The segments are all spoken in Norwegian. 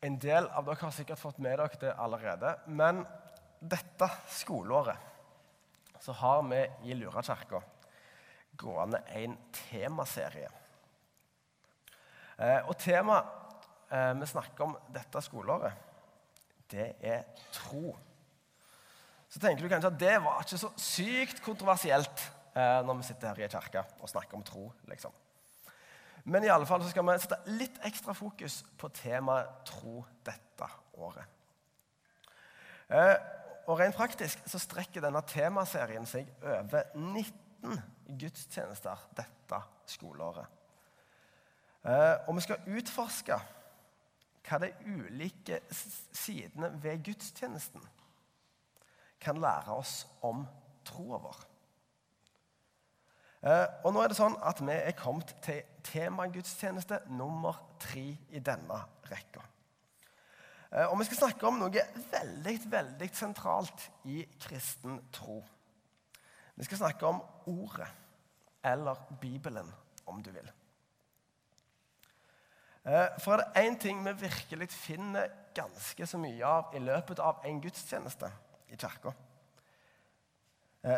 En del av dere har sikkert fått med dere det allerede. Men dette skoleåret så har vi i Lurakirka gående en temaserie. Eh, og temaet eh, vi snakker om dette skoleåret, det er tro. Så tenker du kanskje at det var ikke så sykt kontroversielt eh, når vi sitter her i kirka og snakker om tro. liksom. Men i alle fall så skal vi sette litt ekstra fokus på temaet tro dette året. Eh, og Rent praktisk så strekker denne temaserien seg over 19 gudstjenester dette skoleåret. Eh, og vi skal utforske hva de ulike sidene ved gudstjenesten kan lære oss om troa vår. Eh, og nå er det sånn at Vi er kommet til temagudstjeneste nummer tre i denne rekka. Eh, og Vi skal snakke om noe veldig veldig sentralt i kristen tro. Vi skal snakke om Ordet, eller Bibelen, om du vil. Eh, for er det én ting vi virkelig finner ganske så mye av i løpet av en gudstjeneste i kirka,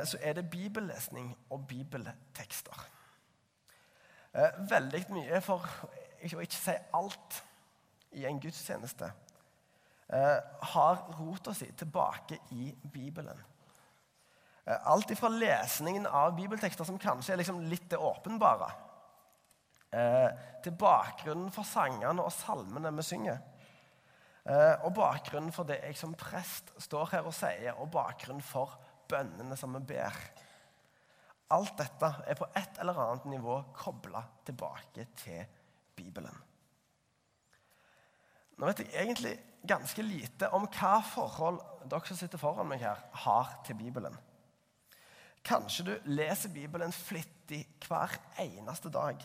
så er det bibellesning og bibeltekster. Eh, veldig mye, for å ikke si alt, i en gudstjeneste eh, har rota si tilbake i Bibelen. Alt ifra lesningen av bibeltekster, som kanskje er liksom litt det åpenbare, til bakgrunnen for sangene og salmene vi synger. Og bakgrunnen for det jeg som prest står her og sier, og bakgrunnen for bønnene som vi ber. Alt dette er på et eller annet nivå kobla tilbake til Bibelen. Nå vet jeg egentlig ganske lite om hva forhold dere som sitter foran meg her, har til Bibelen. Kanskje du leser Bibelen flittig hver eneste dag.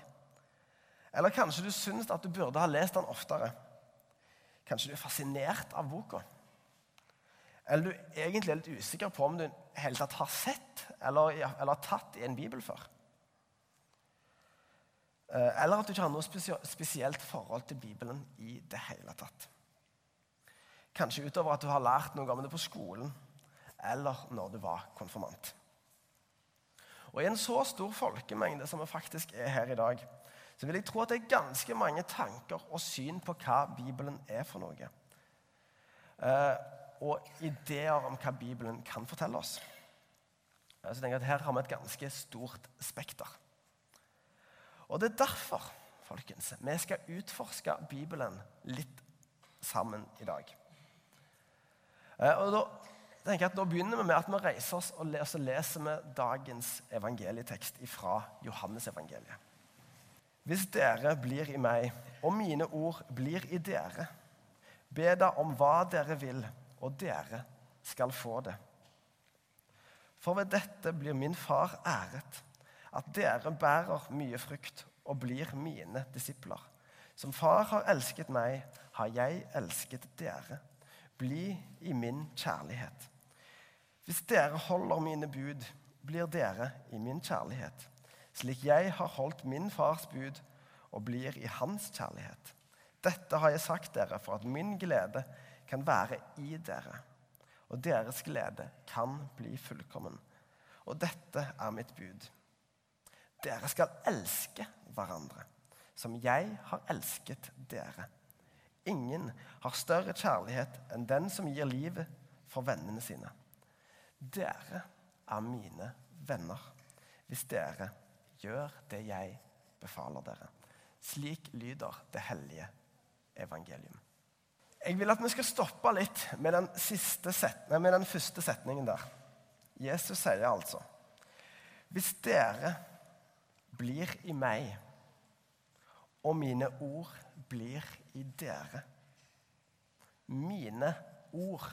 Eller kanskje du syns at du burde ha lest den oftere. Kanskje du er fascinert av boka eller du egentlig er litt usikker på om du helt tatt har sett eller, eller tatt i en bibel før. Eh, eller at du ikke har noe spesielt forhold til Bibelen i det hele tatt. Kanskje utover at du har lært noe om det på skolen eller når du var konfirmant. Og I en så stor folkemengde som vi faktisk er her i dag, så vil jeg tro at det er ganske mange tanker og syn på hva Bibelen er for noe. Og ideer om hva Bibelen kan fortelle oss. Så jeg at Her har vi et ganske stort spekter. Og Det er derfor folkens, vi skal utforske Bibelen litt sammen i dag. Eh, og da tenker jeg at da begynner vi med at vi reiser oss og leser, leser vi dagens evangelietekst fra Johannesevangeliet. Hvis dere blir i meg, og mine ord blir i dere, be da om hva dere vil, og dere skal få det. For ved dette blir min far æret, at dere bærer mye frukt og blir mine disipler. Som far har elsket meg, har jeg elsket dere. Bli i min kjærlighet. Hvis dere holder mine bud, blir dere i min kjærlighet, slik jeg har holdt min fars bud og blir i hans kjærlighet. Dette har jeg sagt dere for at min glede kan være i dere, og deres glede kan bli fullkommen. Og dette er mitt bud. Dere skal elske hverandre som jeg har elsket dere. Ingen har større kjærlighet enn den som gir livet for vennene sine. Dere er mine venner hvis dere gjør det jeg befaler dere. Slik lyder det hellige evangelium. Jeg vil at vi skal stoppe litt med den, set, med den første setningen der. Jesus sier altså Hvis dere blir i meg, og mine ord blir i dere Mine ord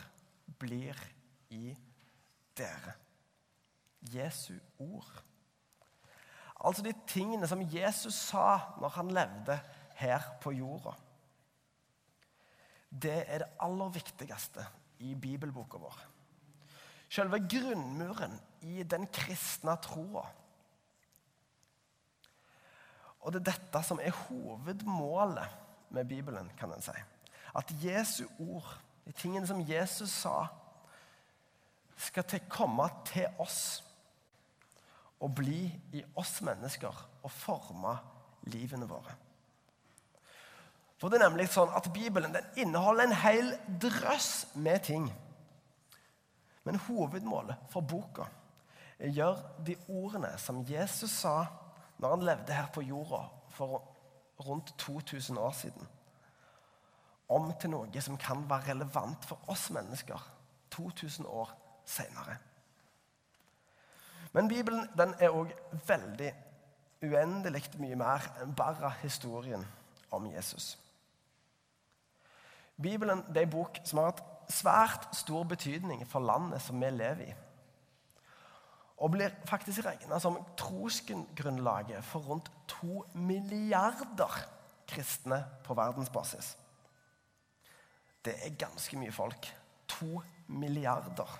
blir i dere. Jesu ord. Altså de tingene som Jesus sa når han levde her på jorda det er det aller viktigste i bibelboka vår. Selve grunnmuren i den kristne troa. Og det er dette som er hovedmålet med Bibelen, kan en si. At Jesu ord, de tingene som Jesus sa, skal til, komme til oss og bli i oss mennesker og forme livene våre. For det er nemlig sånn at Bibelen inneholder en hel drøss med ting. Men hovedmålet for boka er å gjøre de ordene som Jesus sa når han levde her på jorda for rundt 2000 år siden, om til noe som kan være relevant for oss mennesker 2000 år senere. Men Bibelen den er òg veldig uendelig mye mer enn bare historien om Jesus. Bibelen det er en bok som har hatt svært stor betydning for landet som vi lever i. Og blir faktisk regna som trosgrunnlaget for rundt to milliarder kristne på verdensbasis. Det er ganske mye folk. To milliarder.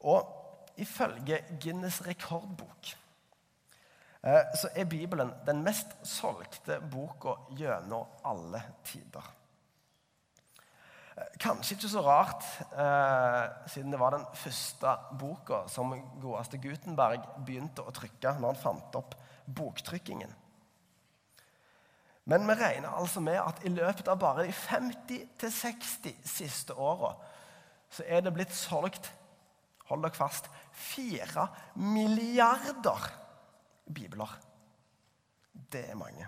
Og ifølge Guinness rekordbok eh, så er Bibelen den mest solgte boka gjennom alle tider. Kanskje ikke så rart, eh, siden det var den første boka som godeste Gutenberg begynte å trykke når han fant opp boktrykkingen. Men vi regner altså med at i løpet av bare de 50-60 siste åra så er det blitt solgt hold dere fast fire milliarder bibler. Det er mange.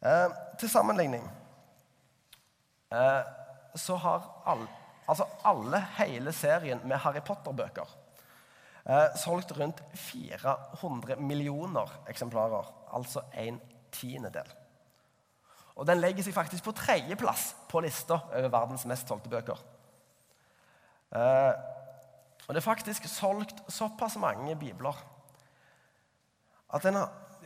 Eh, til sammenligning Eh, så har alle, altså alle hele serien med Harry Potter-bøker eh, solgt rundt 400 millioner eksemplarer. Altså en tiendedel. Og den legger seg faktisk på tredjeplass på lista over verdens mest solgte bøker. Eh, og det er faktisk solgt såpass mange bibler at en,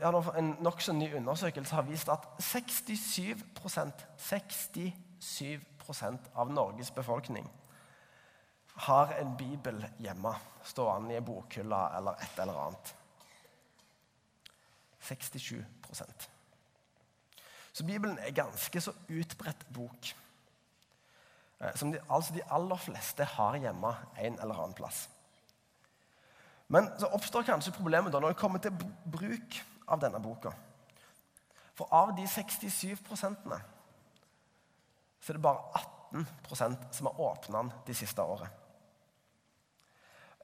ja, en nokså ny undersøkelse har vist at 67% 67 7% av Norges befolkning har en bibel hjemme stående i en bokhylle eller et eller annet. 67% Så Bibelen er ganske så utbredt bok. Eh, som de, altså de aller fleste har hjemme en eller annen plass. Men så oppstår kanskje problemet da når det kommer til bruk av denne boka. For av de 67 prosentene så er det bare 18% som har åpna den de siste året.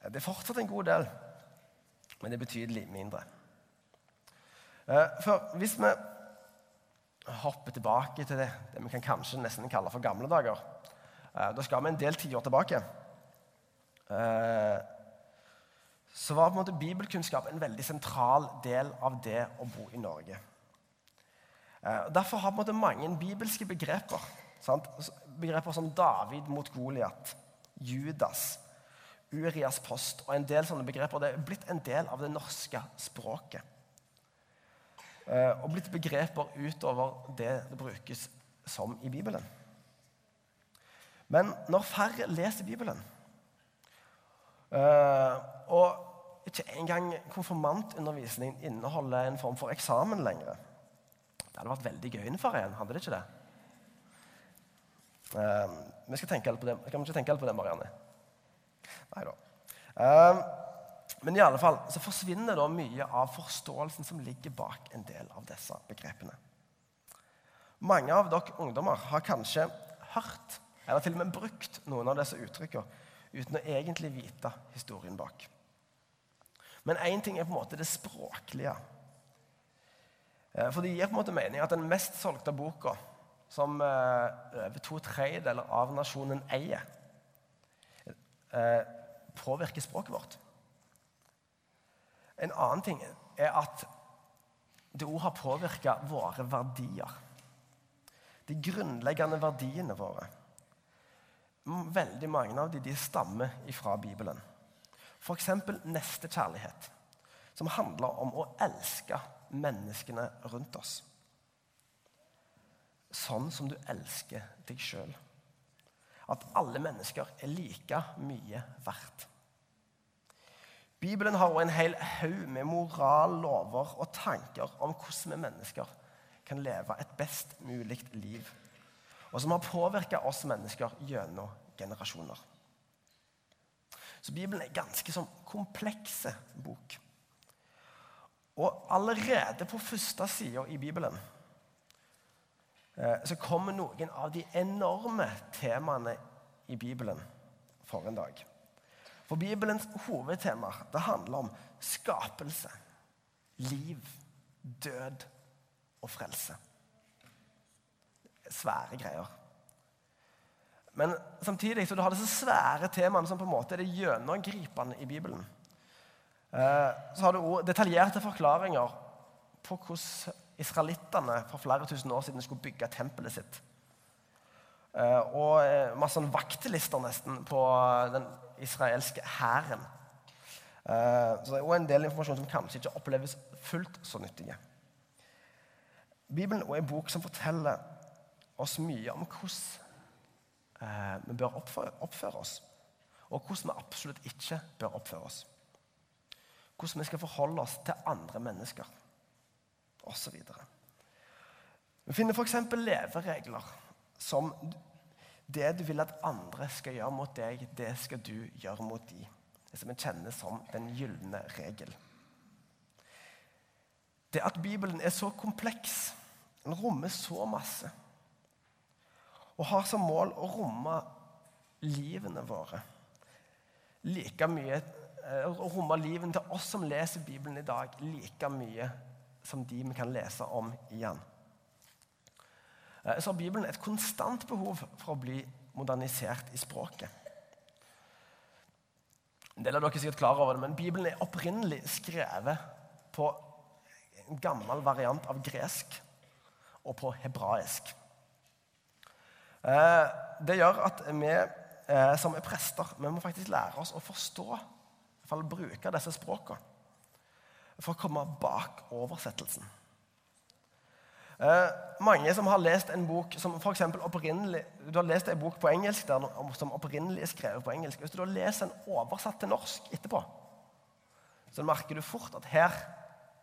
Det er fortsatt en god del, men det er betydelig mindre. Eh, for hvis vi hopper tilbake til det, det vi kan kanskje nesten kalle for gamle dager eh, Da skal vi en del tiår tilbake. Eh, så var på en måte bibelkunnskap en veldig sentral del av det å bo i Norge. Derfor har på en måte mange bibelske begreper Sant? Begreper som David mot Goliat, Judas, Urias post og en del sånne begreper. Det er blitt en del av det norske språket. Eh, og blitt begreper utover det det brukes som i Bibelen. Men når færre leser Bibelen, eh, og ikke engang konfirmantundervisningen inneholder en form for eksamen lenger Det hadde vært veldig gøy for en, hadde det ikke det? Uh, vi skal tenke litt på det. Kan vi ikke tenke litt på det, Marianne? Nei da. Uh, men i alle fall så forsvinner da mye av forståelsen som ligger bak en del av disse begrepene. Mange av dere ungdommer har kanskje hørt eller til og med brukt noen av disse uttrykkene uten å egentlig vite historien bak. Men én ting er på en måte det språklige. Eh, for det gir på en måte mening at den mest solgte boka som eh, over to tredjedeler av nasjonen eier, eh, påvirker språket vårt. En annen ting er at det òg har påvirka våre verdier. De grunnleggende verdiene våre. Veldig mange av dem de stammer fra Bibelen. F.eks. nestekjærlighet, som handler om å elske menneskene rundt oss sånn som du elsker deg sjøl. At alle mennesker er like mye verdt. Bibelen har også en hel haug med moral, lover og tanker om hvordan vi mennesker kan leve et best mulig liv, og som har påvirka oss mennesker gjennom generasjoner. Så Bibelen er ganske sånn komplekse bok. Og allerede på første sida i Bibelen så kommer noen av de enorme temaene i Bibelen for en dag. For Bibelens hovedtemaer det handler om skapelse, liv, død og frelse. Svære greier. Men samtidig så du har disse svære temaene som på en måte er det gjennomgripende i Bibelen. Eh, så har du detaljerte forklaringer på hvordan israelittene for flere tusen år siden skulle bygge tempelet sitt. Eh, og eh, masse sånn vaktlister nesten på den israelske hæren. Er også en del informasjon som kanskje ikke oppleves fullt så nyttige. Bibelen er en bok som forteller oss mye om hvordan eh, vi bør oppføre, oss, og hvordan vi absolutt ikke bør oppføre oss. Hvordan vi skal forholde oss til andre mennesker, osv. Vi finner f.eks. leveregler som det du vil at andre skal gjøre mot deg, det skal du gjøre mot dem. Det som vi kjenner som den gylne regel. Det at Bibelen er så kompleks, den rommer så masse og har som mål å romme livene våre. Like mye, eh, Å romme livene til oss som leser Bibelen i dag, like mye som de vi kan lese om igjen. Eh, så har Bibelen et konstant behov for å bli modernisert i språket. En del av dere er sikkert klar over det, men Bibelen er opprinnelig skrevet på en gammel variant av gresk og på hebraisk. Eh, det gjør at vi eh, som er prester, vi må faktisk lære oss å forstå, i fall bruke disse språkene, for å komme bak oversettelsen. Eh, mange som har lest en bok som for opprinnelig Du har lest en bok på engelsk der, som opprinnelig er skrevet på engelsk. Hvis du da leser en oversatt til norsk etterpå, så merker du fort at her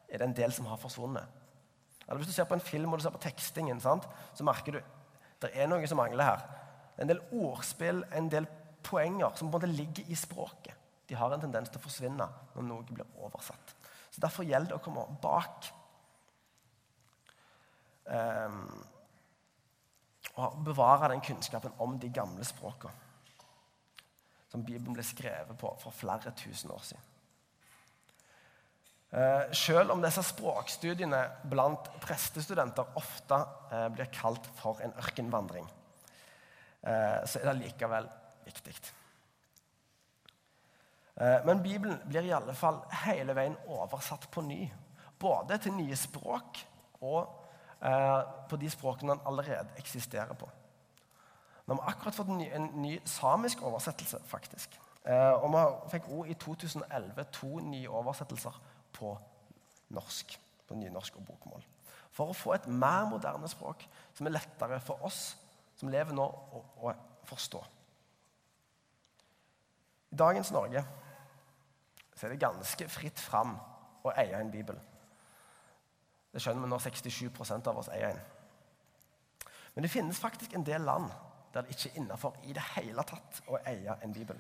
er det en del som har forsvunnet. Eller Hvis du ser på en film og du ser på tekstingen, sant, så merker du det er noe som mangler her. En del ordspill, en del poenger som på en måte ligger i språket. De har en tendens til å forsvinne når noe blir oversatt. Så Derfor gjelder det å komme bak. Um, og bevare den kunnskapen om de gamle språkene som Bibelen ble skrevet på for flere tusen år siden. Eh, selv om disse språkstudiene blant prestestudenter ofte eh, blir kalt for en ørkenvandring, eh, så er det likevel viktig. Men Bibelen blir i alle fall hele veien oversatt på ny. Både til nye språk og på de språkene den allerede eksisterer på. Nå har akkurat fått en ny, en ny samisk oversettelse, faktisk. Og vi fikk òg i 2011 to nye oversettelser på norsk, på nynorsk og bokmål. For å få et mer moderne språk som er lettere for oss som lever nå, å, å forstå. I dagens Norge så er det ganske fritt fram å eie en bibel. Det skjønner vi når 67% av oss eier en. Men det finnes faktisk en del land der det ikke er innafor i det hele tatt å eie en bibel.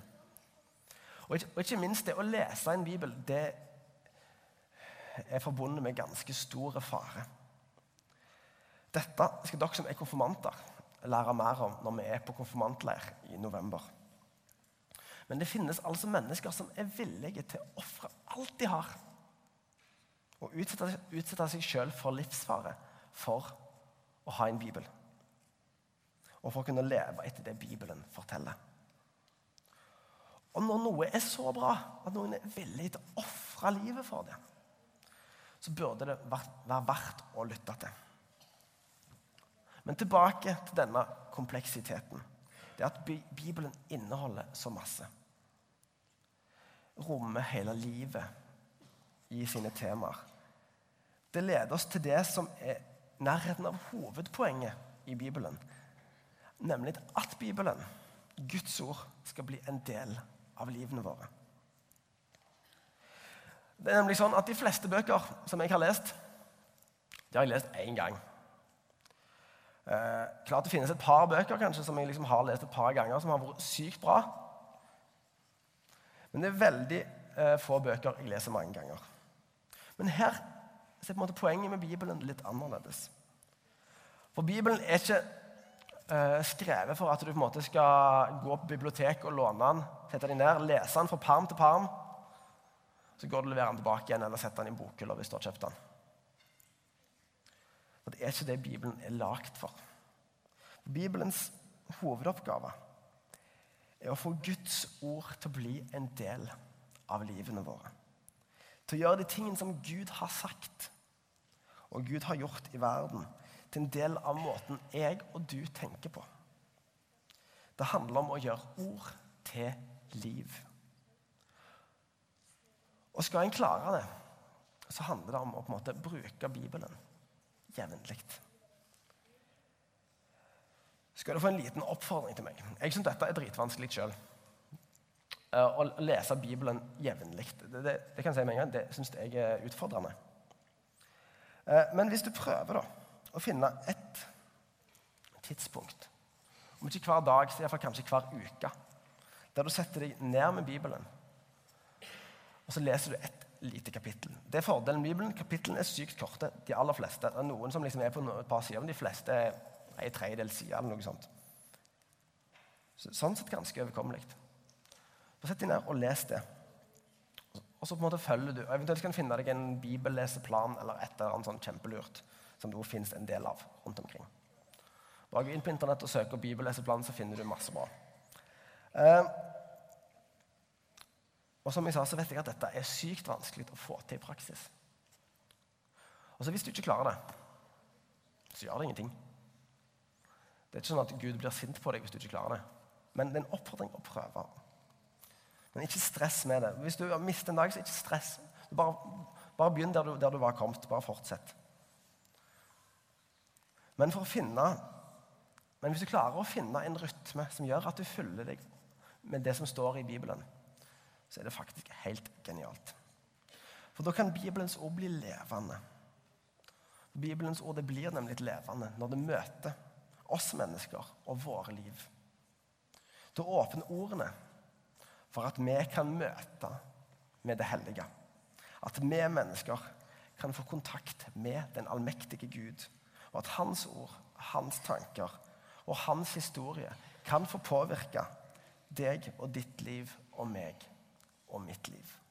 Og ikke, og ikke minst det å lese en bibel det er forbundet med ganske store fare. Dette skal dere som er konfirmanter, lære mer om når vi er på konfirmantleir i november. Men det finnes altså mennesker som er villige til å ofre alt de har, og utsette, utsette seg sjøl for livsfare for å ha en bibel. Og for å kunne leve etter det Bibelen forteller. Og når noe er så bra at noen er villig til å ofre livet for det, så burde det være verdt å lytte til. Men tilbake til denne kompleksiteten. Det at Bibelen inneholder så masse. Rommer hele livet i sine temaer. Det leder oss til det som er nærheten av hovedpoenget i Bibelen. Nemlig at Bibelen, Guds ord, skal bli en del av livene våre. Det er nemlig sånn at De fleste bøker som jeg har lest, de har jeg lest én gang. Eh, klart Det finnes et par bøker kanskje, som jeg liksom har lest et par ganger, som har vært sykt bra. Men det er veldig eh, få bøker jeg leser mange ganger. Men her er en måte poenget med Bibelen litt annerledes. For Bibelen er ikke eh, skrevet for at du på en måte skal gå på biblioteket og låne den, sette den ned, lese den fra perm til perm. Så går du og leverer den tilbake igjen eller setter den i bokhylla hvis du har kjøpt den. For Det er ikke det Bibelen er lagd for. Bibelens hovedoppgave er å få Guds ord til å bli en del av livene våre. Til å gjøre de tingene som Gud har sagt og Gud har gjort i verden, til en del av måten jeg og du tenker på. Det handler om å gjøre ord til liv. Og skal en klare det, så handler det om å på en måte bruke Bibelen jevnlig. Skal du få en liten oppfordring til meg? Jeg syns dette er dritvanskelig sjøl. Eh, å lese Bibelen jevnlig. Det, det, det, kan jeg si med en gang, det syns jeg er utfordrende. Eh, men hvis du prøver da, å finne ett tidspunkt, om ikke hver dag, så iallfall kanskje hver uke, der du setter deg ned med Bibelen, og så leser du ett lite kapittel. Det er fordelen med Bibelen. Kapitlene er sykt korte. De aller fleste. Det er noen som liksom er på et par sider, men de fleste er en tredjedel side eller noe sånt. Så, sånn sett ganske overkommelig. Sett deg ned og les det. Og så på en måte følger du. Eventuelt kan du finne deg en bibelleseplan eller et eller annet sånn kjempelurt som det finnes en del av rundt omkring. Bare gå inn på internett og søk på bibelleseplan, så finner du masse bra. Uh, og som jeg sa, så vet jeg at dette er sykt vanskelig å få til i praksis. Og så Hvis du ikke klarer det, så gjør det ingenting. Det er ikke sånn at Gud blir sint på deg hvis du ikke klarer det. Men det er en oppfordring å prøve. Men ikke stress med det. Hvis du har mistet en dag, så ikke stress. Bare, bare begynn der du, der du, var kommet. Bare fortsett. Men, for å finne, men hvis du klarer å finne en rytme som gjør at du følger deg med det som står i Bibelen, så er det faktisk helt genialt. For da kan Bibelens ord bli levende. Bibelens ord det blir nemlig levende når det møter oss mennesker og våre liv. Da åpner ordene for at vi kan møte med det hellige. At vi mennesker kan få kontakt med den allmektige Gud. Og at hans ord, hans tanker og hans historie kan få påvirke deg og ditt liv og meg og mitt liv.